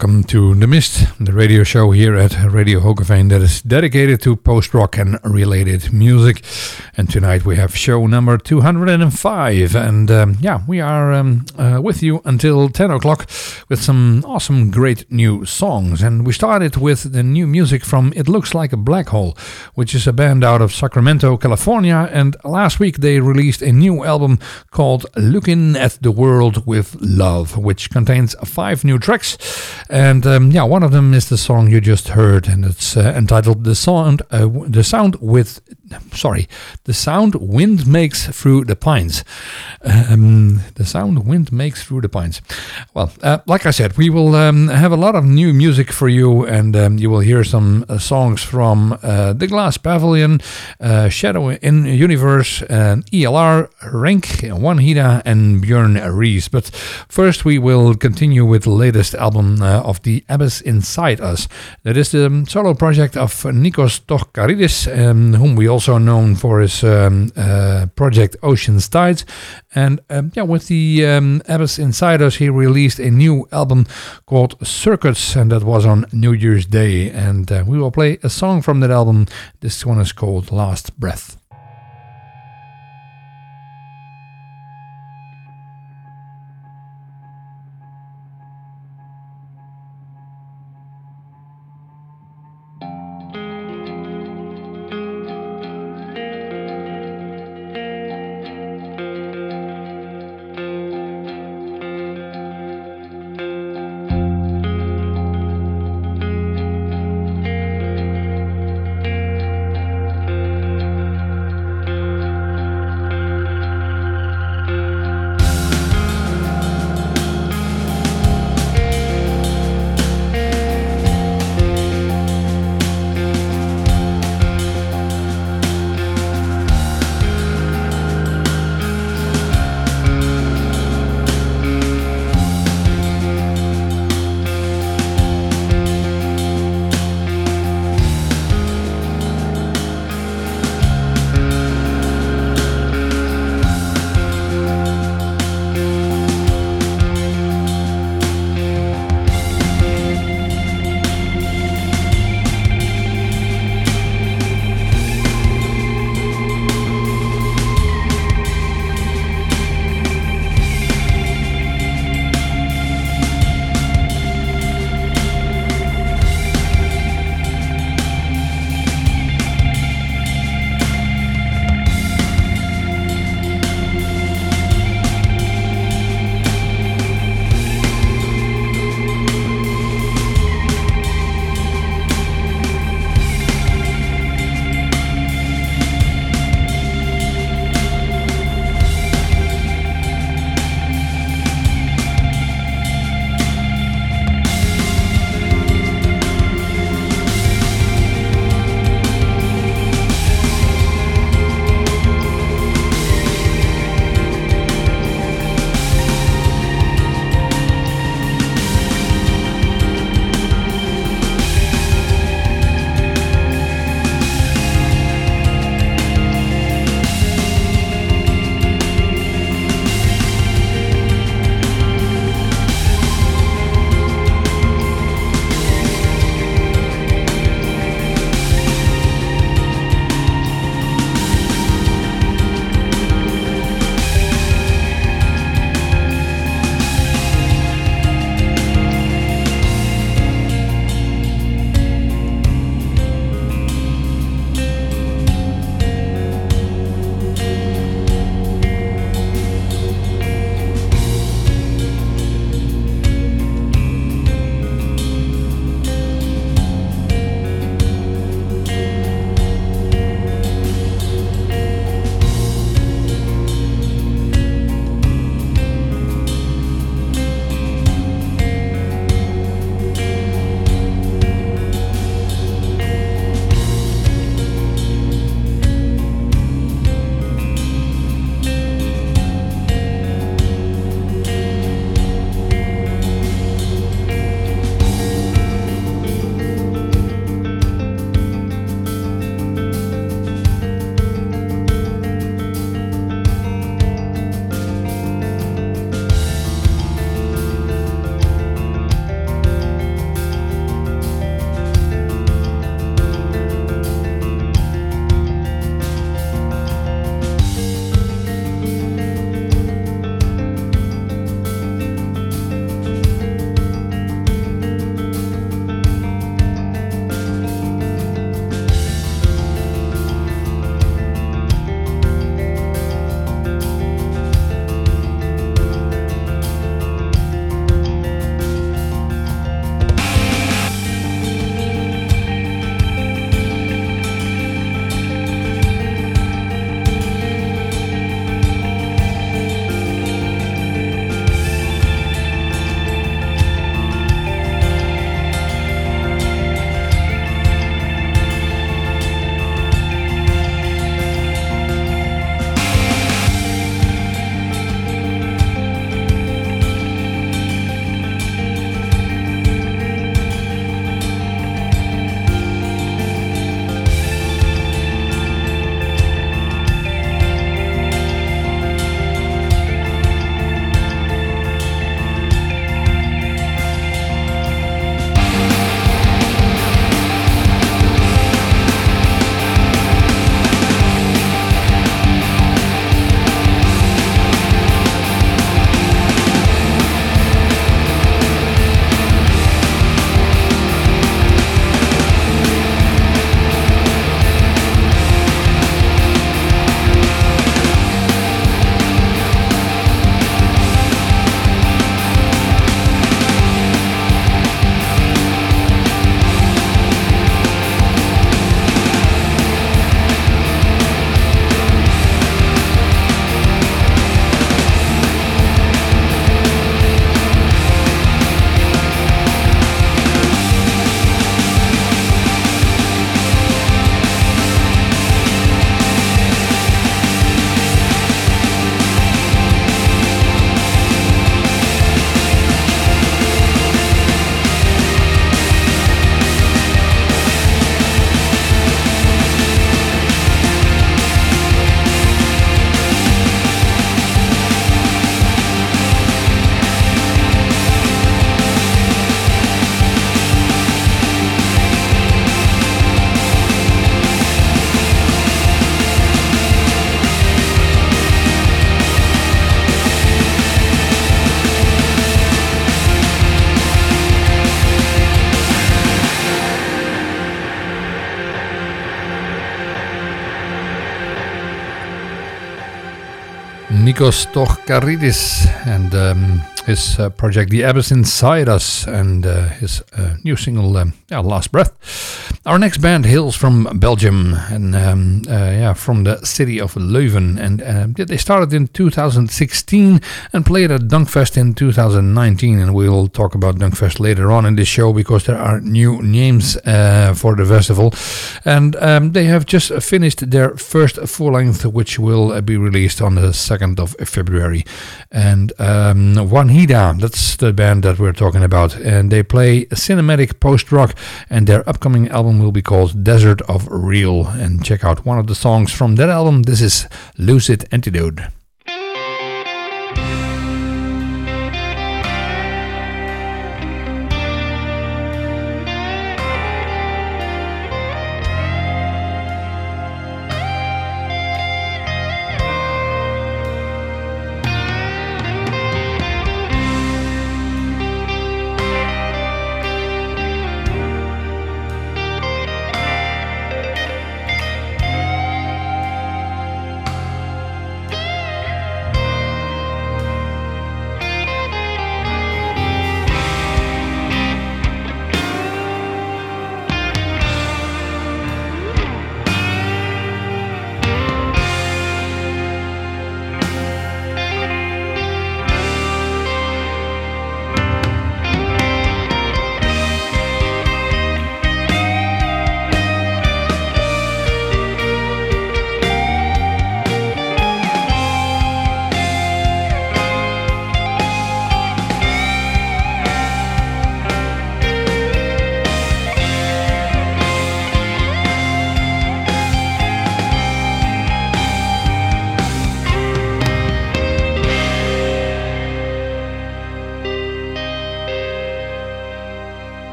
Welcome to The Mist, the radio show here at Radio Hoogeveen that is dedicated to post rock and related music. And tonight we have show number 205. And um, yeah, we are um, uh, with you until 10 o'clock with some awesome, great new songs. And we started with the new music from It Looks Like a Black Hole, which is a band out of Sacramento, California. And last week they released a new album called Looking at the World with Love, which contains five new tracks. And um, yeah, one of them is the song you just heard, and it's uh, entitled "The Sound." Uh, the sound with, sorry, the sound wind makes through the pines. Um, the sound wind makes through the pines. Well, uh, like I said, we will um, have a lot of new music for you, and um, you will hear some uh, songs from uh, the Glass Pavilion, uh, Shadow in Universe, ELR, Rank, Wanheda, and Bjørn Riis. But first, we will continue with the latest album uh, of The Abyss Inside Us. That is the um, solo project of Nikos Tochkaridis, um, whom we also know for his um, uh, project Ocean's Tides. And um, yeah, with The Abyss Inside Us, he released a new album called Circuits, and that was on New Year's Day. And uh, we will play a song from that album. This one is called Last Breath. Nikos Tochkaridis and um, his uh, project The Abyss Inside Us and uh, his uh, new single um, yeah, Last Breath. Our next band hails from Belgium and um, uh, yeah, from the city of Leuven. And uh, they started in 2016 and played at Dunkfest in 2019. And we'll talk about Dunkfest later on in this show because there are new names uh, for the festival. And um, they have just finished their first full length, which will be released on the 2nd of February. And um, Wanheda, that's the band that we're talking about. And they play cinematic post rock, and their upcoming album album will be called Desert of Real. And check out one of the songs from that album. This is Lucid Antidote.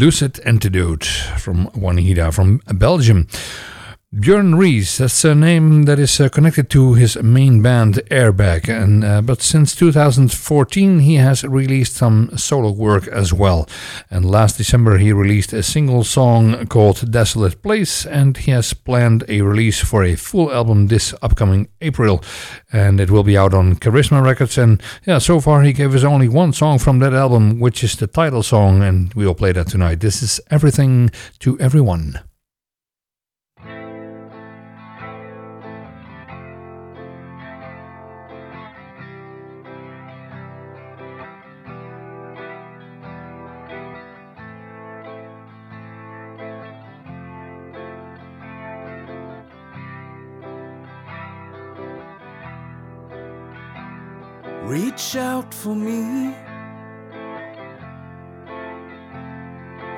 Lucid Antidote from Wanheda from Belgium. Bjørn Riis, that's a name that is uh, connected to his main band Airbag, and uh, but since 2014 he has released some solo work as well. And last December he released a single song called Desolate Place, and he has planned a release for a full album this upcoming April, and it will be out on Charisma Records. And yeah, so far he gave us only one song from that album, which is the title song, and we will play that tonight. This is Everything to Everyone. Reach out for me.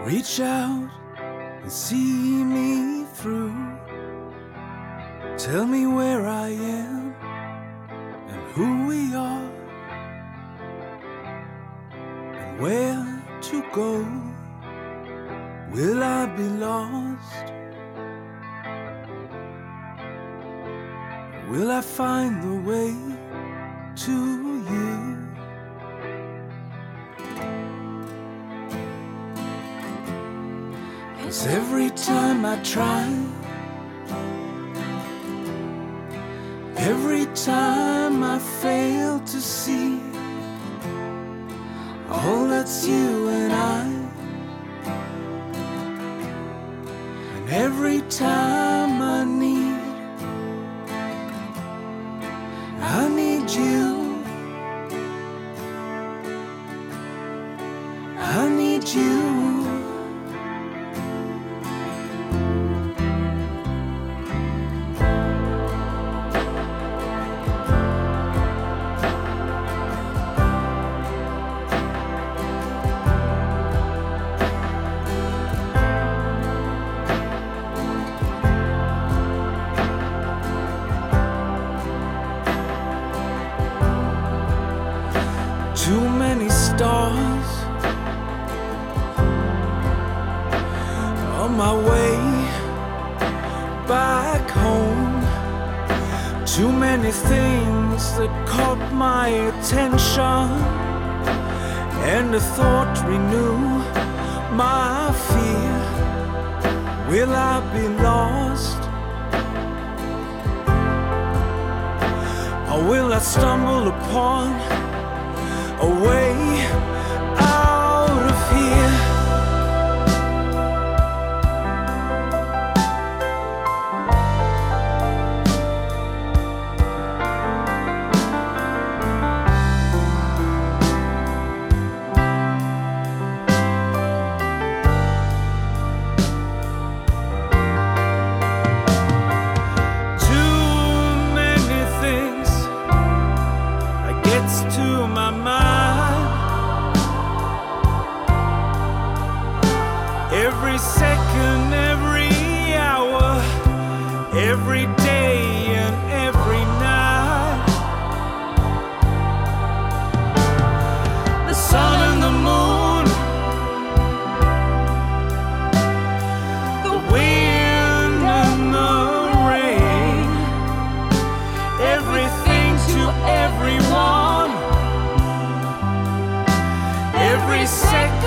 Reach out and see me through. Tell me where I am and who we are and where to go. Will I be lost? Will I find the way to you. Cause every time I try, every time I fail to see all that's you and I, and every time I need, I need you. And the thought renew my fear. Will I be lost? Or will I stumble upon a way every second.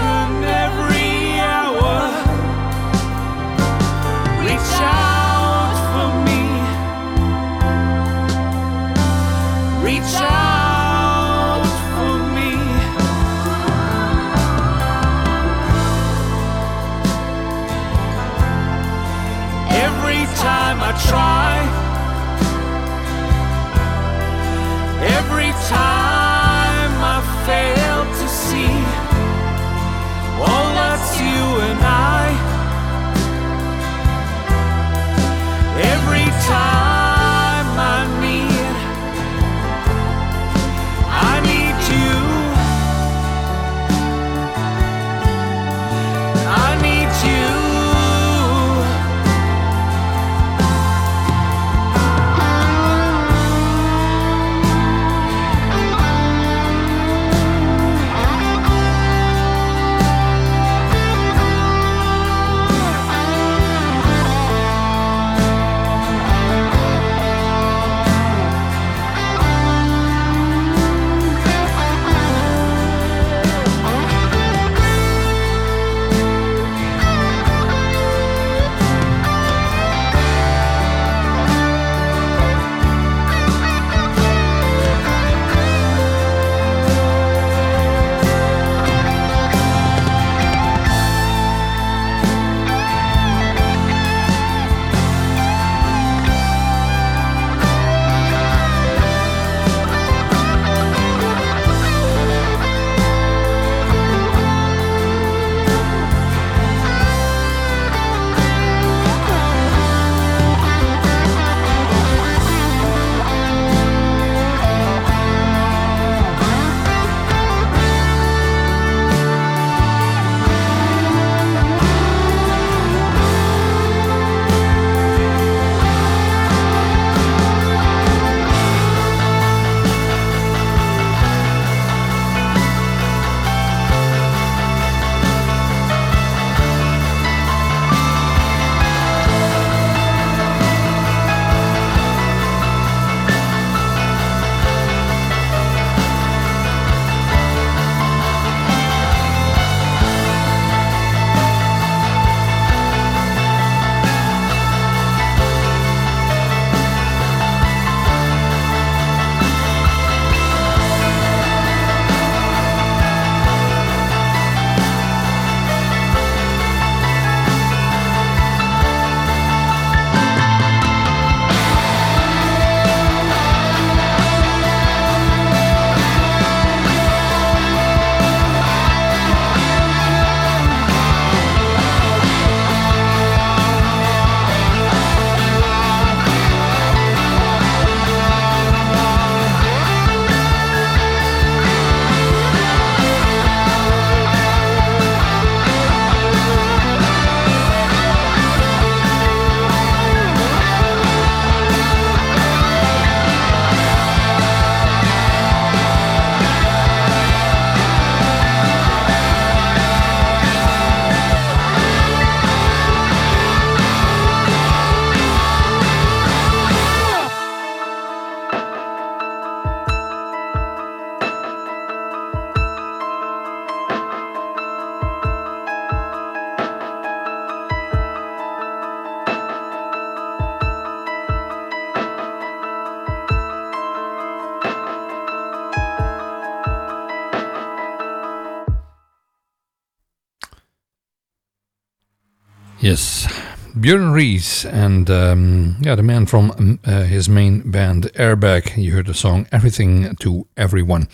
Yes, Bjørn Riis and um, yeah, the man from uh, his main band Airbag. You heard the song "Everything to Everyone."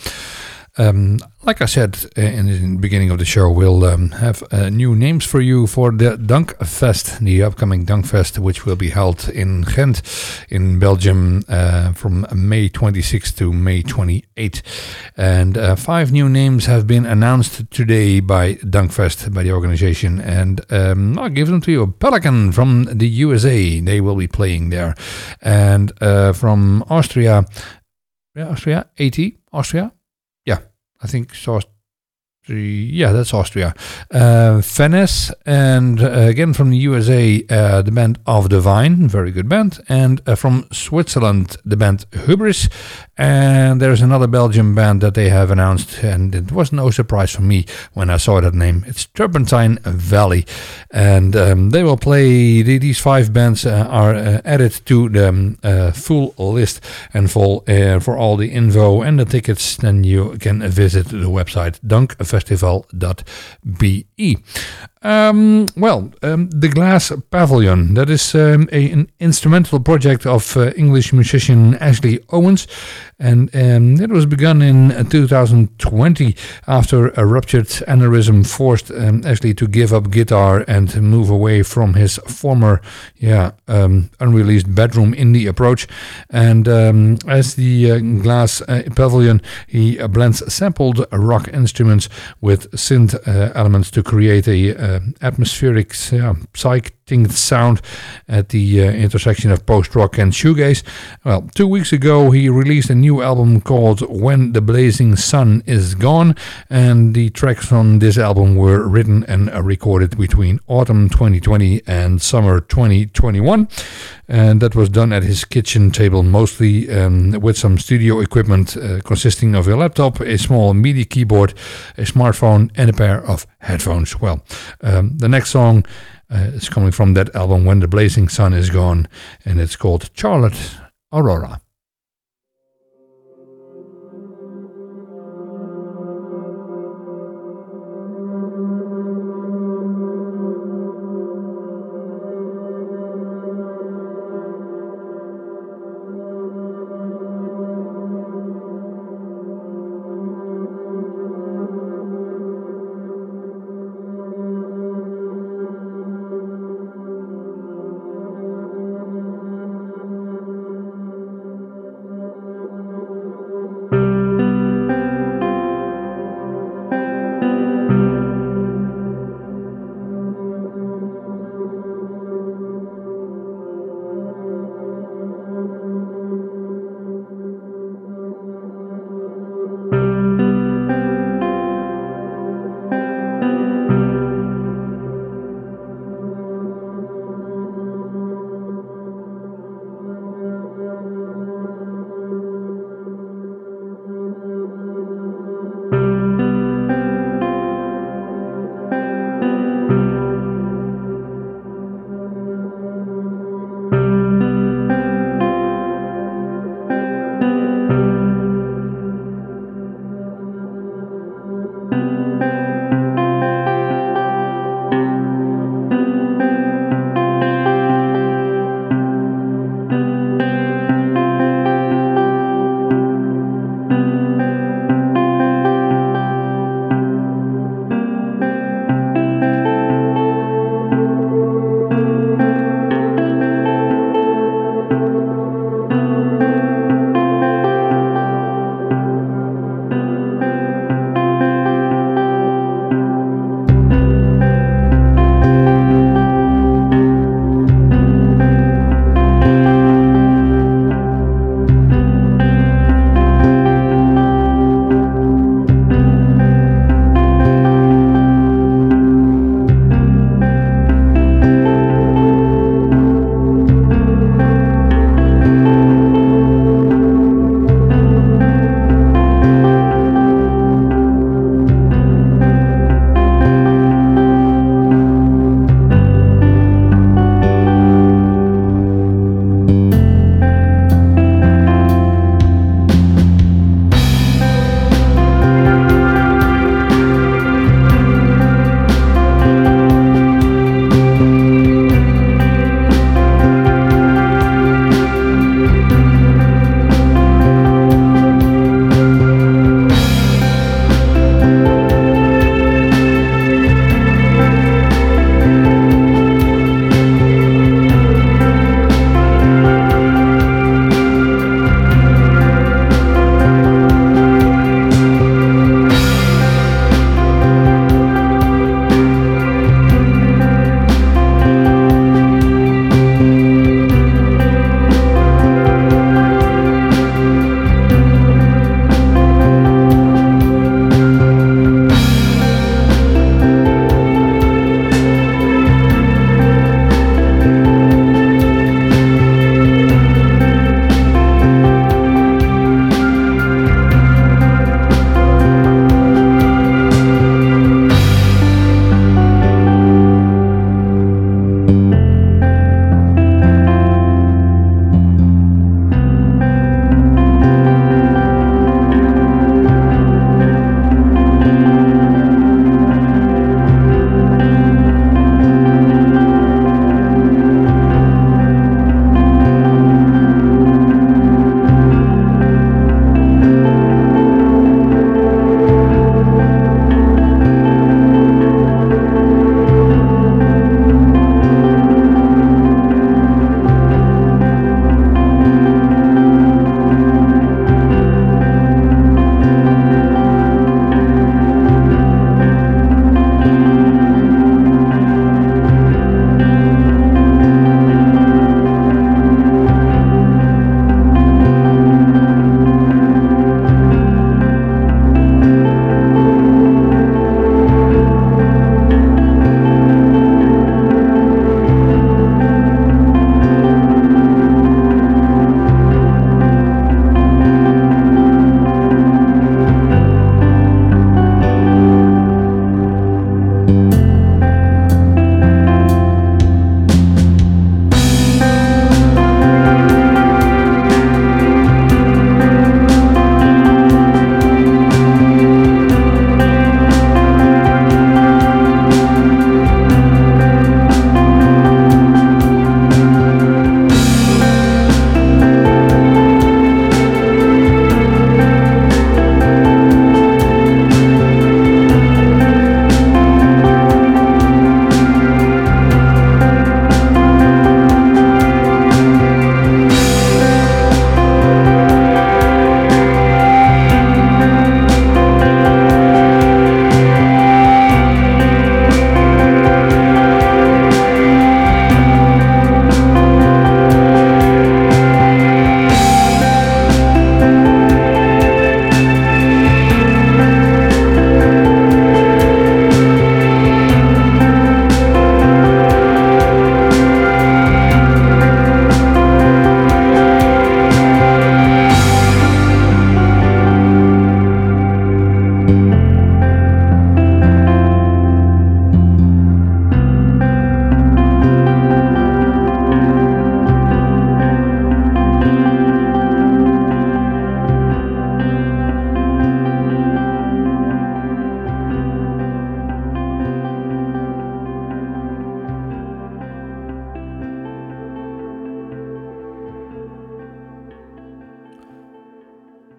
Um, like I said uh, in the beginning of the show, we'll um, have uh, new names for you for the Dunkfest, the upcoming Dunkfest, which will be held in Ghent, in Belgium, uh, from May 26th to May 28th. And uh, five new names have been announced today by Dunkfest, by the organization. And um, I'll give them to you. Pelican from the USA, they will be playing there. And uh, from Austria, yeah, Austria, AT, Austria, I think so. Yeah, that's Austria. Uh, Venice, and uh, again from the USA, uh, the band Of Divine, very good band. And uh, from Switzerland, the band Hubris. And there's another Belgian band that they have announced, and it was no surprise for me when I saw that name. It's Turpentine Valley. And um, they will play, these five bands uh, are uh, added to the um, full list. And for, for all the info and the tickets, then you can visit the website Festival.be. Um, well, um, the Glass Pavilion, that is um, a, an instrumental project of uh, English musician Ashley Owens, and it was begun in 2020 after a ruptured aneurysm forced Ashley to give up guitar and move away from his former, yeah, unreleased bedroom indie approach. And as the uh, Glass uh, Pavilion, he blends sampled rock instruments with synth elements to create a atmospheric, uh, psyching sound at the uh, intersection of post rock and shoegaze. Well, two weeks ago, he released a new album called When the Blazing Sun Is Gone, and the tracks on this album were written and recorded between autumn 2020 and summer 2021 and that was done at his kitchen table, mostly um, with some studio equipment uh, consisting of a laptop, a small MIDI keyboard, a smartphone, and a pair of headphones. Well, um, the next song uh, is coming from that album, When the Blazing Sun Is Gone, and it's called Charlotte Aurora.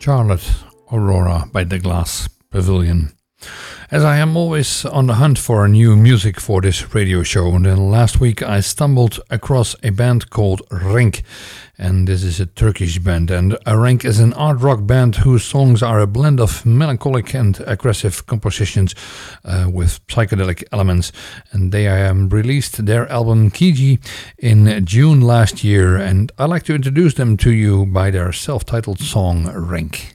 Charlotte Aurora by the Glass Pavilion. As I am always on the hunt for new music for this radio show, and then last week I stumbled across a band called Rink, and this is a Turkish band. And Rink is an art rock band whose songs are a blend of melancholic and aggressive compositions uh, with psychedelic elements. And they um, released their album Kiji in June last year, and I'd like to introduce them to you by their self-titled song Rink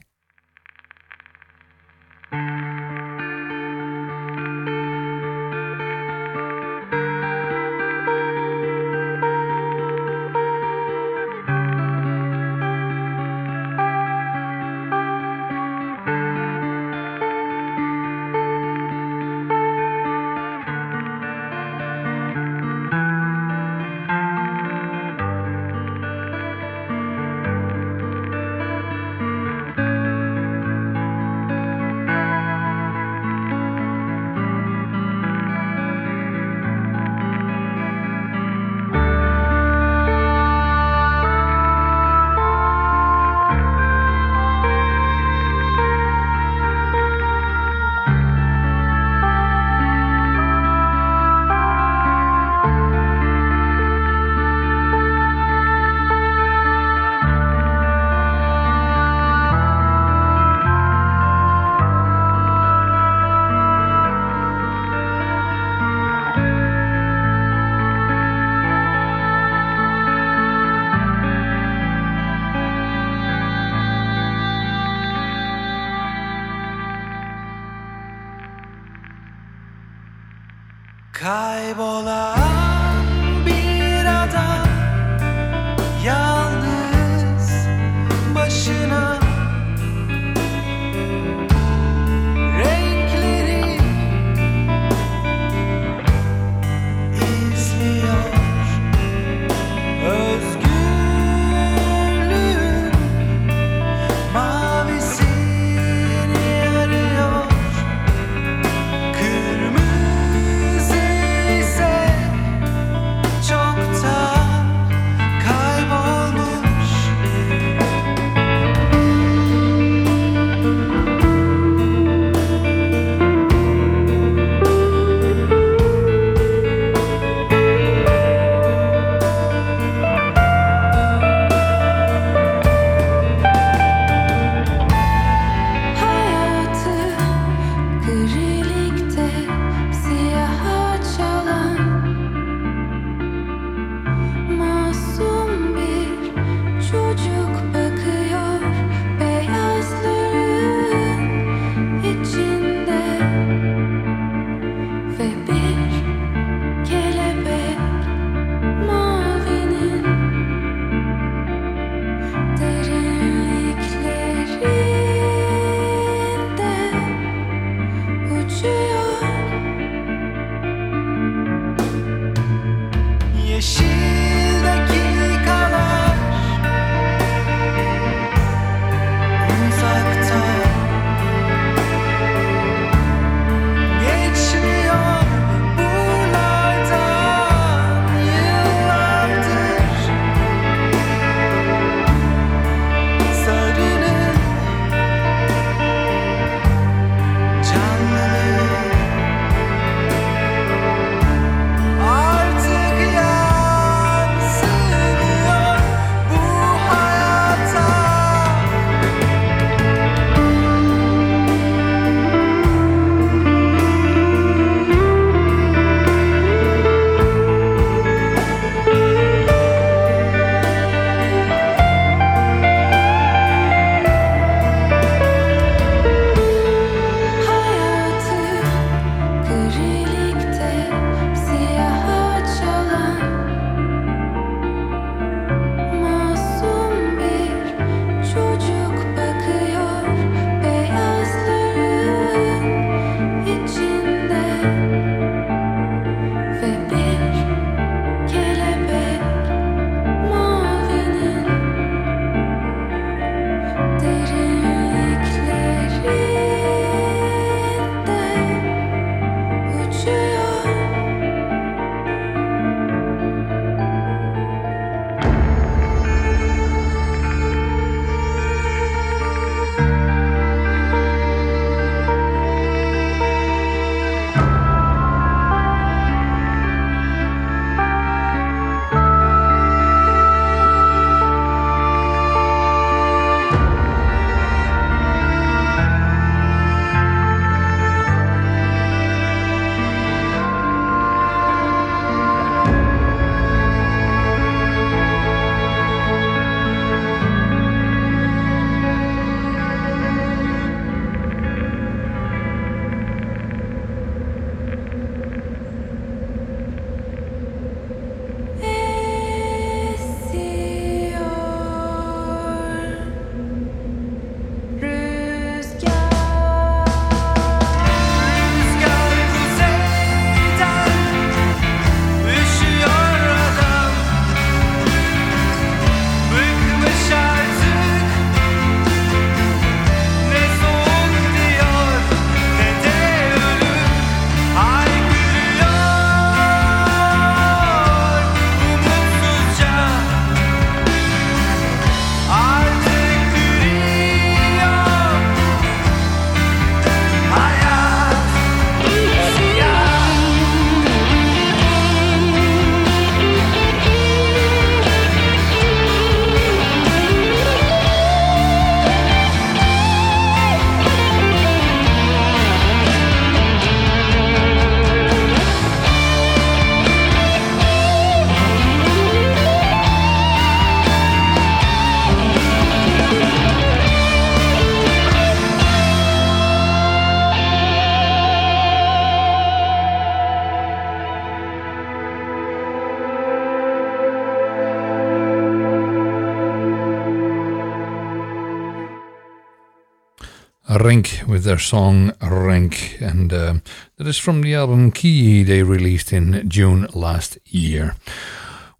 with their song Rink, and uh, that is from the album Key they released in June last year.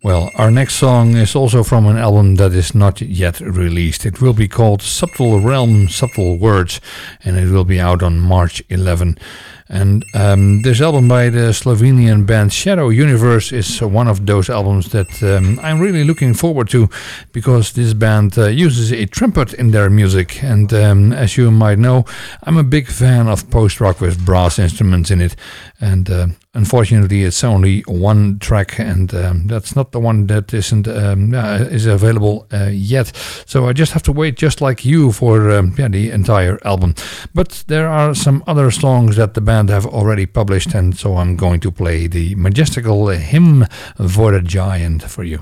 Well, our next song is also from an album that is not yet released. It will be called Subtle Realm, Subtle Words, and it will be out on March 11. And um, this album by the Slovenian band Shadow Universe is one of those albums that um, I'm really looking forward to because this band uh, uses a trumpet in their music. And um, as you might know, I'm a big fan of post rock with brass instruments in it. And uh, unfortunately, it's only one track, and um, that's not the one that isn't um, uh, is available uh, yet. So I just have to wait, just like you, for um, yeah, the entire album. But there are some other songs that the band have already published, and so I'm going to play the majestical hymn for a giant for you.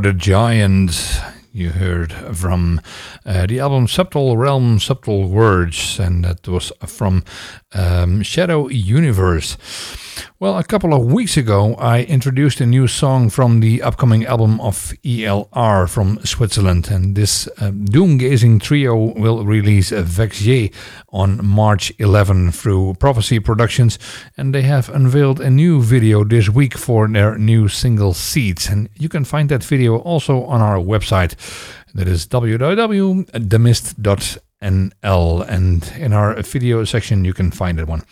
The Giant. You heard from uh, the album Subtle Realm, Subtle Words, and that was from um, Shadow Universe. Well, a couple of weeks ago, I introduced a new song from the upcoming album of ELR from Switzerland, and this uh, doom-gazing trio will release Vexier on March 11 through Prophecy Productions, and they have unveiled a new video this week for their new single Seeds, and you can find that video also on our website. That is www.themist.nl, and in our video section you can find that one.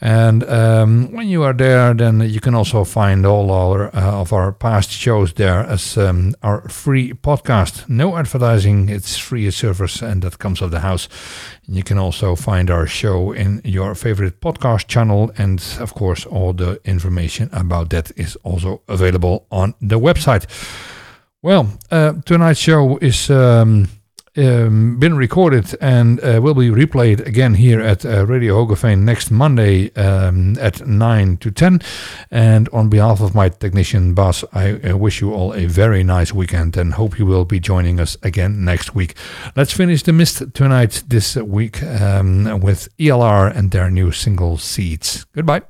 And um, when you are there, then you can also find all our, uh, of our past shows there as um, our free podcast. No advertising, it's free as service, and that comes of the house. You can also find our show in your favorite podcast channel, and of course, all the information about that is also available on the website. Well, uh, tonight's show is. Um, um, been recorded and uh, will be replayed again here at uh, Radio Hoogeveen next Monday um, at 9 to 10. And on behalf of my technician, Bas, I uh, wish you all a very nice weekend and hope you will be joining us again next week. Let's finish the mist tonight this week um, with ELR and their new single Seeds. Goodbye.